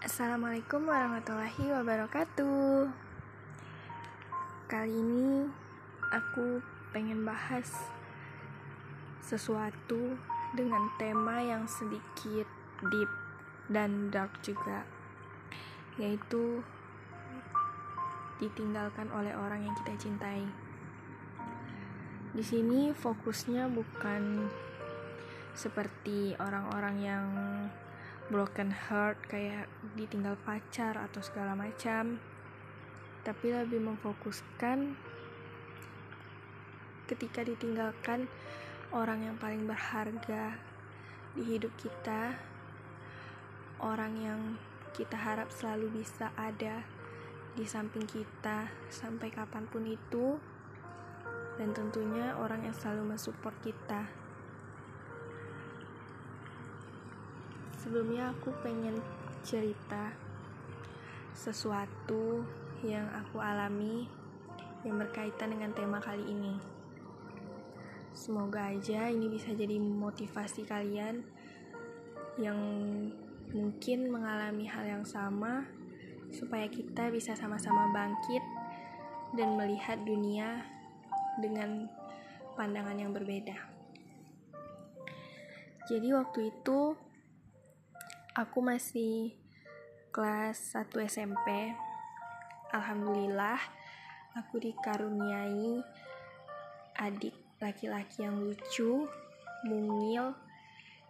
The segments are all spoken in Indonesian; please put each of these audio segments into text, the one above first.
Assalamualaikum warahmatullahi wabarakatuh. Kali ini aku pengen bahas sesuatu dengan tema yang sedikit deep dan dark juga, yaitu ditinggalkan oleh orang yang kita cintai. Di sini fokusnya bukan seperti orang-orang yang broken heart kayak ditinggal pacar atau segala macam. Tapi lebih memfokuskan ketika ditinggalkan orang yang paling berharga di hidup kita. Orang yang kita harap selalu bisa ada di samping kita sampai kapan pun itu. Dan tentunya orang yang selalu mensupport kita sebelumnya aku pengen cerita sesuatu yang aku alami yang berkaitan dengan tema kali ini. Semoga aja ini bisa jadi motivasi kalian yang mungkin mengalami hal yang sama supaya kita bisa sama-sama bangkit dan melihat dunia dengan pandangan yang berbeda. Jadi waktu itu aku masih kelas 1 SMP Alhamdulillah aku dikaruniai adik laki-laki yang lucu mungil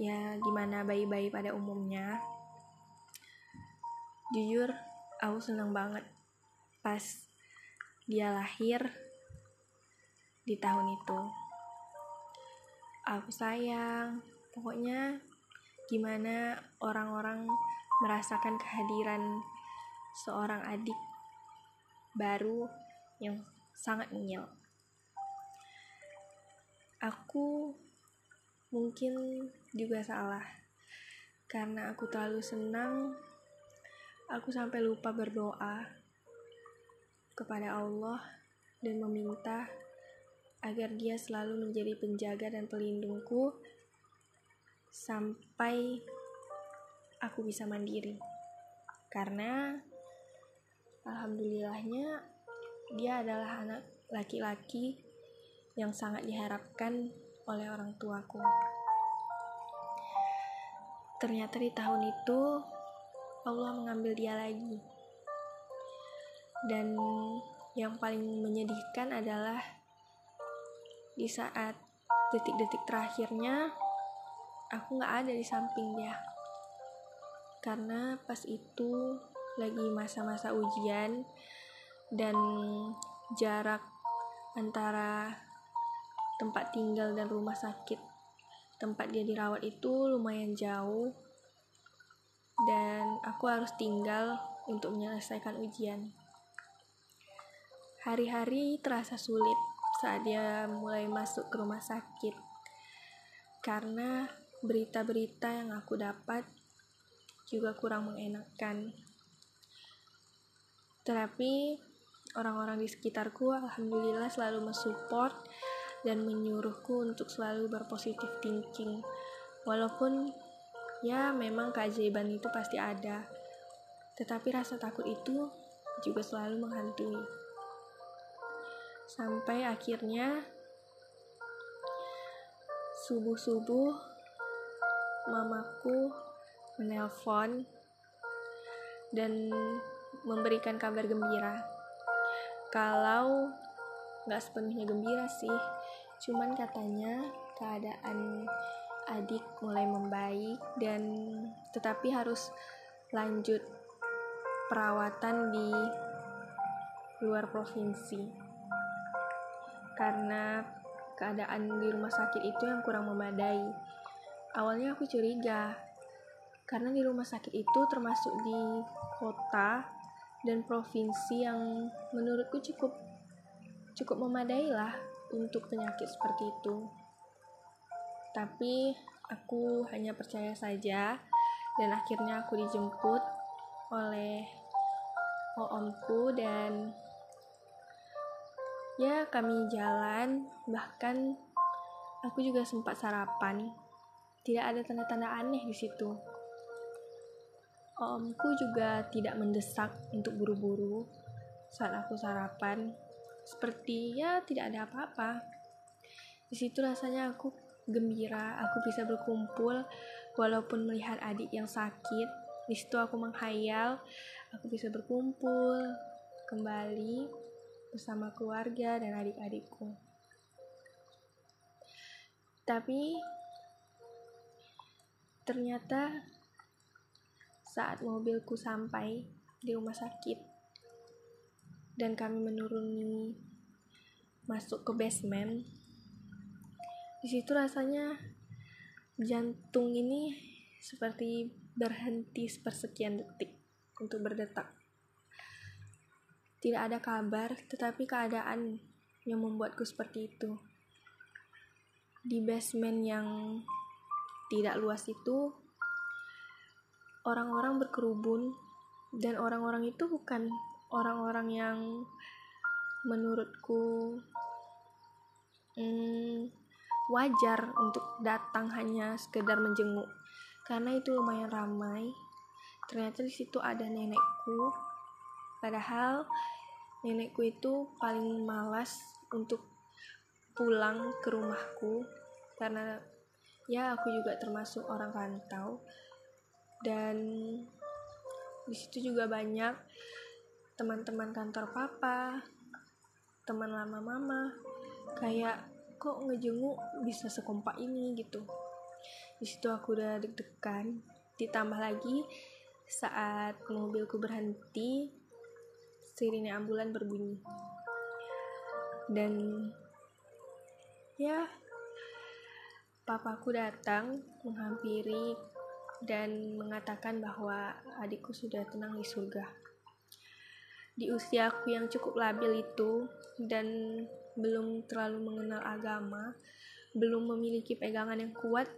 ya gimana bayi-bayi pada umumnya. Jujur aku seneng banget pas dia lahir di tahun itu. Aku sayang pokoknya gimana orang-orang merasakan kehadiran seorang adik baru yang sangat ngil. Aku mungkin juga salah karena aku terlalu senang aku sampai lupa berdoa kepada Allah dan meminta agar dia selalu menjadi penjaga dan pelindungku sampai aku bisa mandiri. Karena alhamdulillahnya dia adalah anak laki-laki yang sangat diharapkan oleh orang tuaku. Ternyata di tahun itu Allah mengambil dia lagi. Dan yang paling menyedihkan adalah di saat detik-detik terakhirnya aku nggak ada di samping dia. Karena pas itu lagi masa-masa ujian dan jarak antara tempat tinggal dan rumah sakit tempat dia dirawat itu lumayan jauh. Dan aku harus tinggal untuk menyelesaikan ujian. Hari-hari terasa sulit saat dia mulai masuk ke rumah sakit. Karena berita-berita yang aku dapat juga kurang mengenakan. Tetapi orang-orang di sekitarku alhamdulillah selalu mensupport dan menyuruhku untuk selalu berpositif thinking. Walaupun ya memang keajaiban itu pasti ada. Tetapi rasa takut itu juga selalu menghantui. Sampai akhirnya subuh-subuh mamaku menelpon dan memberikan kabar gembira. Kalau nggak sepenuhnya gembira sih, cuman katanya keadaan adik mulai membaik dan tetapi harus lanjut perawatan di luar provinsi karena keadaan di rumah sakit itu yang kurang memadai awalnya aku curiga karena di rumah sakit itu termasuk di kota dan provinsi yang menurutku cukup cukup memadai lah untuk penyakit seperti itu. Tapi aku hanya percaya saja dan akhirnya aku dijemput oleh omku dan ya kami jalan bahkan aku juga sempat sarapan tidak ada tanda-tanda aneh di situ. omku juga tidak mendesak untuk buru-buru saat aku sarapan. Seperti ya tidak ada apa-apa. Di situ rasanya aku gembira aku bisa berkumpul walaupun melihat adik yang sakit. Di situ aku menghayal aku bisa berkumpul kembali bersama keluarga dan adik-adikku. Tapi ternyata saat mobilku sampai di rumah sakit dan kami menuruni masuk ke basement di situ rasanya jantung ini seperti berhenti sepersekian detik untuk berdetak. Tidak ada kabar tetapi keadaan yang membuatku seperti itu. Di basement yang tidak luas itu orang-orang berkerubun. Dan orang-orang itu bukan orang-orang yang menurutku hmm, wajar untuk datang hanya sekedar menjenguk. Karena itu lumayan ramai. Ternyata di situ ada nenekku. Padahal nenekku itu paling malas untuk pulang ke rumahku. Karena ya aku juga termasuk orang rantau. Dan di situ juga banyak teman-teman kantor papa teman lama mama. Kayak kok ngejenguk bisa sekompak ini? gitu. Di situ aku udah deg-degan. Ditambah lagi saat mobilku berhenti sirine ambulan berbunyi. Dan ya papaku datang menghampiri dan mengatakan bahwa adikku sudah tenang di surga. Di usiaku yang cukup labil itu dan belum terlalu mengenal agama, belum memiliki pegangan yang kuat,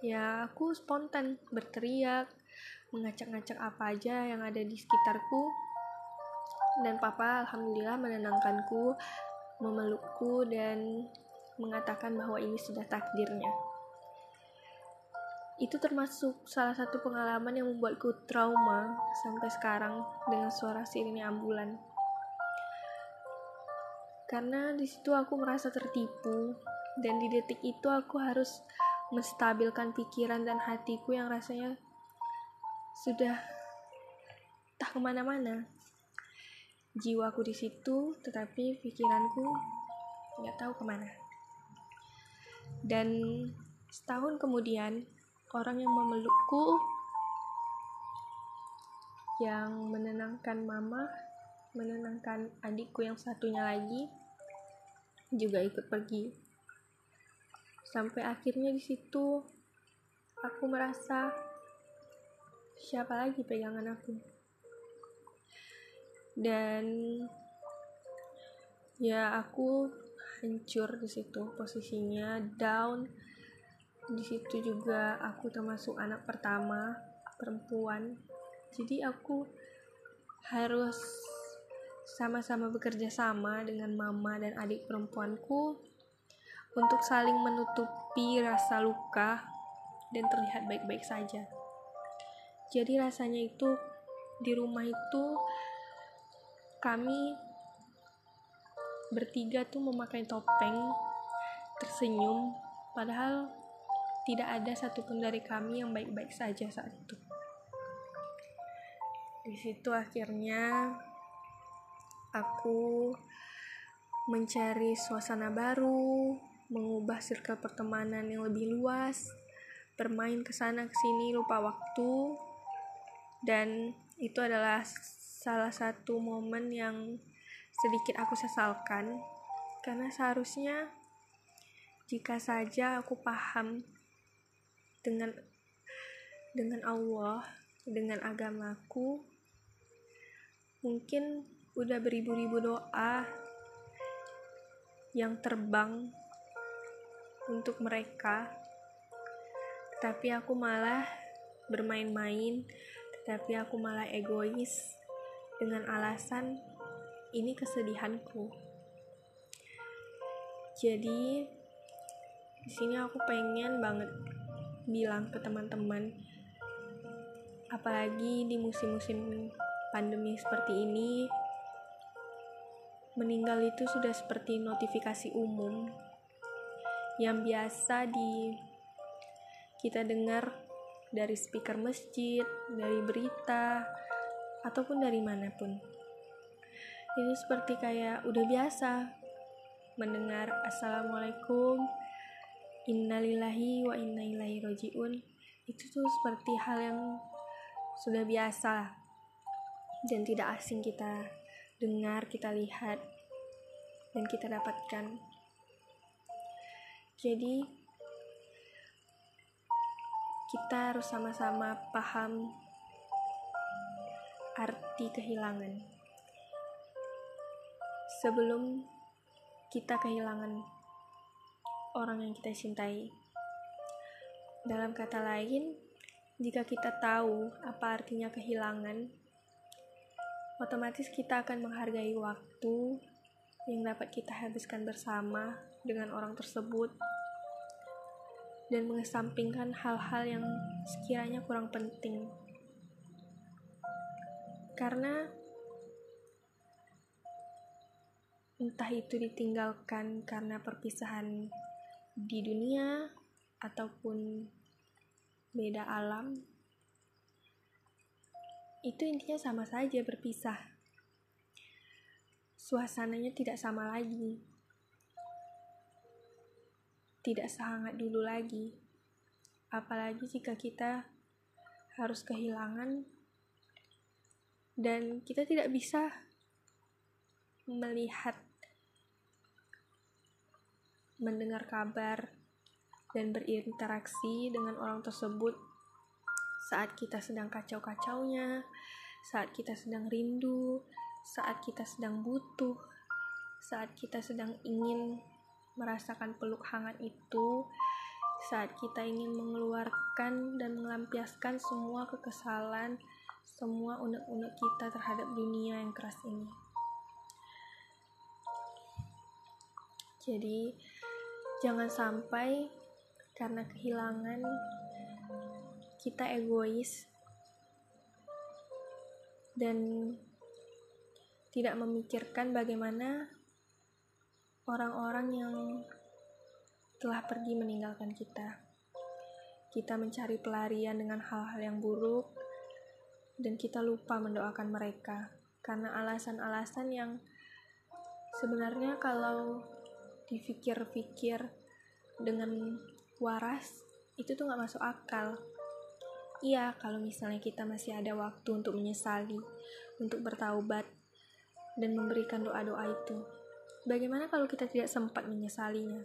ya aku spontan berteriak, mengacak-ngacak apa aja yang ada di sekitarku. Dan papa alhamdulillah menenangkanku, memelukku dan mengatakan bahwa ini sudah takdirnya itu termasuk salah satu pengalaman yang membuatku trauma sampai sekarang dengan suara sirine ambulan. Karena di situ aku merasa tertipu dan di detik itu aku harus menstabilkan pikiran dan hatiku yang rasanya sudah tak ke mana-mana. Jiwaku di situ, tetapi pikiranku nggak tahu ke mana. Dan setahun kemudian, orang yang memelukku yang menenangkan mama menenangkan adikku yang satunya lagi juga ikut pergi. Sampai akhirnya di situ aku merasa siapa lagi pegangan aku? Dan ya aku hancur di situ posisinya down di situ juga aku termasuk anak pertama perempuan jadi aku harus sama-sama bekerja sama dengan mama dan adik perempuanku untuk saling menutupi rasa luka dan terlihat baik-baik saja. Jadi rasanya itu di rumah itu kami bertiga tuh memakai topeng tersenyum padahal tidak ada satupun dari kami yang baik-baik saja saat itu. Di situ akhirnya aku mencari suasana baru, mengubah circle pertemanan yang lebih luas, bermain ke sana ke sini lupa waktu dan itu adalah salah satu momen yang sedikit aku sesalkan. Karena seharusnya jika saja aku paham dengan dengan Allah dengan agamaku mungkin udah beribu-ribu doa yang terbang untuk mereka. Tapi aku malah bermain-main tetapi aku malah egois dengan alasan ini kesedihanku jadi di sini aku pengen banget bilang ke teman-teman apalagi di musim-musim pandemi seperti ini meninggal itu sudah seperti notifikasi umum yang biasa di kita dengar dari speaker masjid, dari berita, ataupun dari mana pun. Itu seperti kayak udah biasa mendengar Assalamualaikum, Innalillahi wa inna ilaihi rojiun. Itu tuh seperti hal yang sudah biasa dan tidak asing kita dengar, kita lihat, dan kita dapatkan. Jadi, kita harus sama-sama paham arti kehilangan. Sebelum kita kehilangan orang yang kita cintai. Dalam kata lain, jika kita tahu apa artinya kehilangan, otomatis kita akan menghargai waktu yang dapat kita habiskan bersama dengan orang tersebut dan mengesampingkan hal-hal yang sekiranya kurang penting. Karena entah itu ditinggalkan karena perpisahan di dunia ataupun beda alam, itu intinya sama saja berpisah. Suasananya tidak sama lagi. Tidak sehangat dulu lagi. Apalagi jika kita harus kehilangan dan kita tidak bisa melihat mendengar kabar dan berinteraksi dengan orang tersebut saat kita sedang kacau-kacaunya, saat kita sedang rindu, saat kita sedang butuh, saat kita sedang ingin merasakan peluk hangat itu, saat kita ingin mengeluarkan dan melampiaskan semua kekesalan, semua unek-unek kita terhadap dunia yang keras ini. Jadi, jangan sampai karena kehilangan kita egois dan tidak memikirkan bagaimana orang-orang yang telah pergi meninggalkan kita. Kita mencari pelarian dengan hal-hal yang buruk, dan kita lupa mendoakan mereka karena alasan-alasan yang sebenarnya kalau dipikir-pikir dengan waras itu tuh gak masuk akal. Iya, kalau misalnya kita masih ada waktu untuk menyesali, untuk bertaubat, dan memberikan doa-doa itu. Bagaimana kalau kita tidak sempat menyesalinya?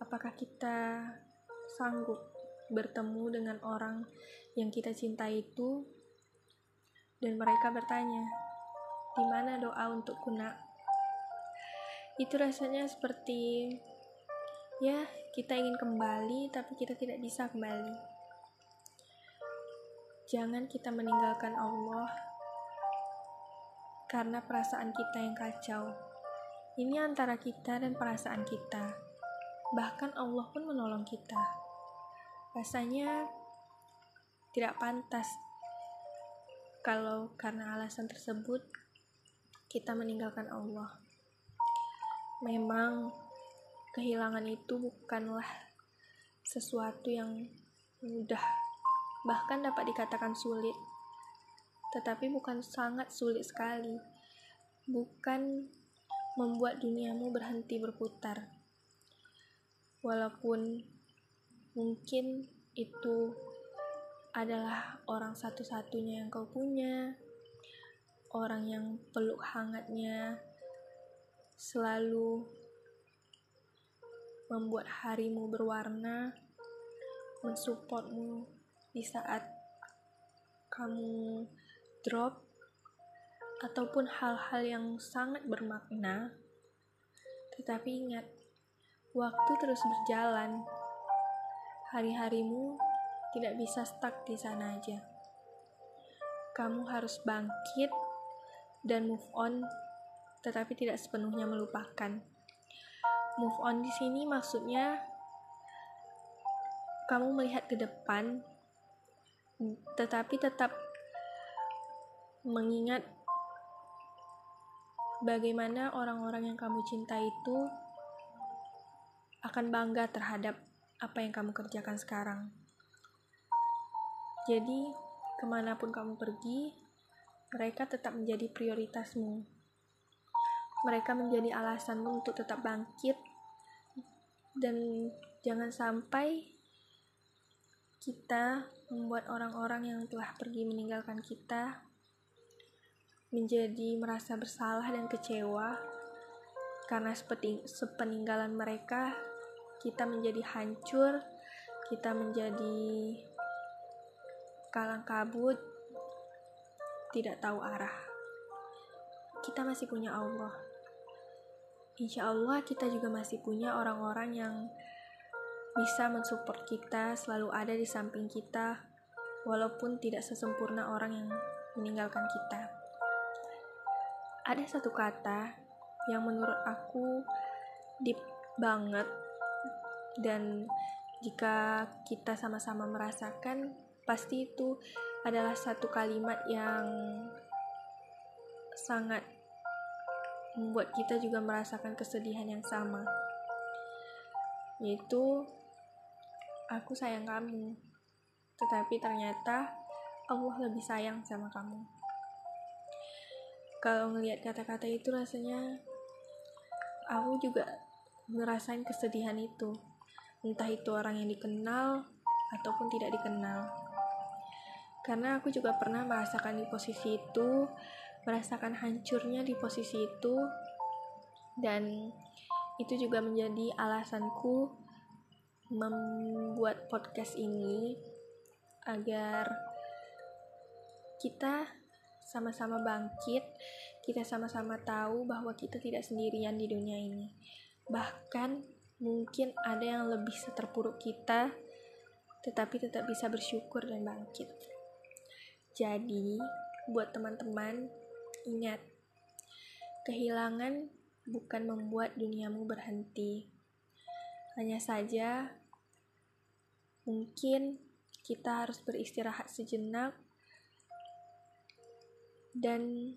Apakah kita sanggup bertemu dengan orang yang kita cintai itu? Dan mereka bertanya, di mana doa untuk kuna? Itu rasanya seperti ya kita ingin kembali tapi kita tidak bisa kembali. Jangan kita meninggalkan Allah karena perasaan kita yang kacau. Ini antara kita dan perasaan kita. Bahkan Allah pun menolong kita. Rasanya tidak pantas kalau karena alasan tersebut kita meninggalkan Allah memang kehilangan itu bukanlah sesuatu yang mudah, bahkan dapat dikatakan sulit, tetapi bukan sangat sulit sekali, bukan membuat duniamu berhenti berputar. Walaupun mungkin itu adalah orang satu-satunya yang kau punya, orang yang peluk hangatnya selalu membuat harimu berwarna, mensupportmu di saat kamu drop, ataupun hal-hal yang sangat bermakna. Tetapi ingat, waktu terus berjalan. Hari-harimu tidak bisa stuck di sana aja. Kamu harus bangkit dan move on, tetapi tidak sepenuhnya melupakan move on di sini maksudnya kamu melihat ke depan tetapi tetap mengingat bagaimana orang-orang yang kamu cinta itu akan bangga terhadap apa yang kamu kerjakan sekarang. Jadi, ke mana pun kamu pergi, mereka tetap menjadi prioritasmu. Mereka menjadi alasanmu untuk tetap bangkit, dan jangan sampai kita membuat orang-orang yang telah pergi meninggalkan kita menjadi merasa bersalah dan kecewa. Karena seperti sepeninggalan mereka kita menjadi hancur kita menjadi kalang kabut tidak tahu arah. Kita masih punya Allah insya Allah kita juga masih punya orang-orang yang bisa mensupport kita selalu ada di samping kita walaupun tidak sesempurna orang yang meninggalkan kita. Ada satu kata yang menurut aku deep banget dan jika kita sama-sama merasakan pasti itu adalah satu kalimat yang sangat membuat kita juga merasakan kesedihan yang sama. Yaitu aku sayang kamu tetapi ternyata Allah lebih sayang sama kamu. Kalau ngelihat kata-kata itu rasanya aku juga ngerasain kesedihan itu. Entah itu orang yang dikenal ataupun tidak dikenal. Karena aku juga pernah merasakan di posisi itu merasakan hancurnya di posisi itu dan itu juga menjadi alasanku membuat podcast ini agar kita sama-sama bangkit, kita sama-sama tahu bahwa kita tidak sendirian di dunia ini. Bahkan mungkin ada yang lebih seterpuruk kita, tetapi tetap bisa bersyukur dan bangkit. Jadi, buat teman-teman, ingat, kehilangan bukan membuat duniamu berhenti. Hanya saja, mungkin kita harus beristirahat sejenak dan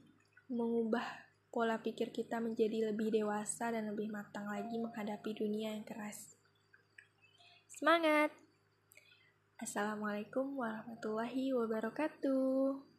mengubah pola pikir kita menjadi lebih dewasa dan lebih matang lagi menghadapi dunia yang keras. Semangat! Assalamualaikum warahmatullahi wabarakatuh.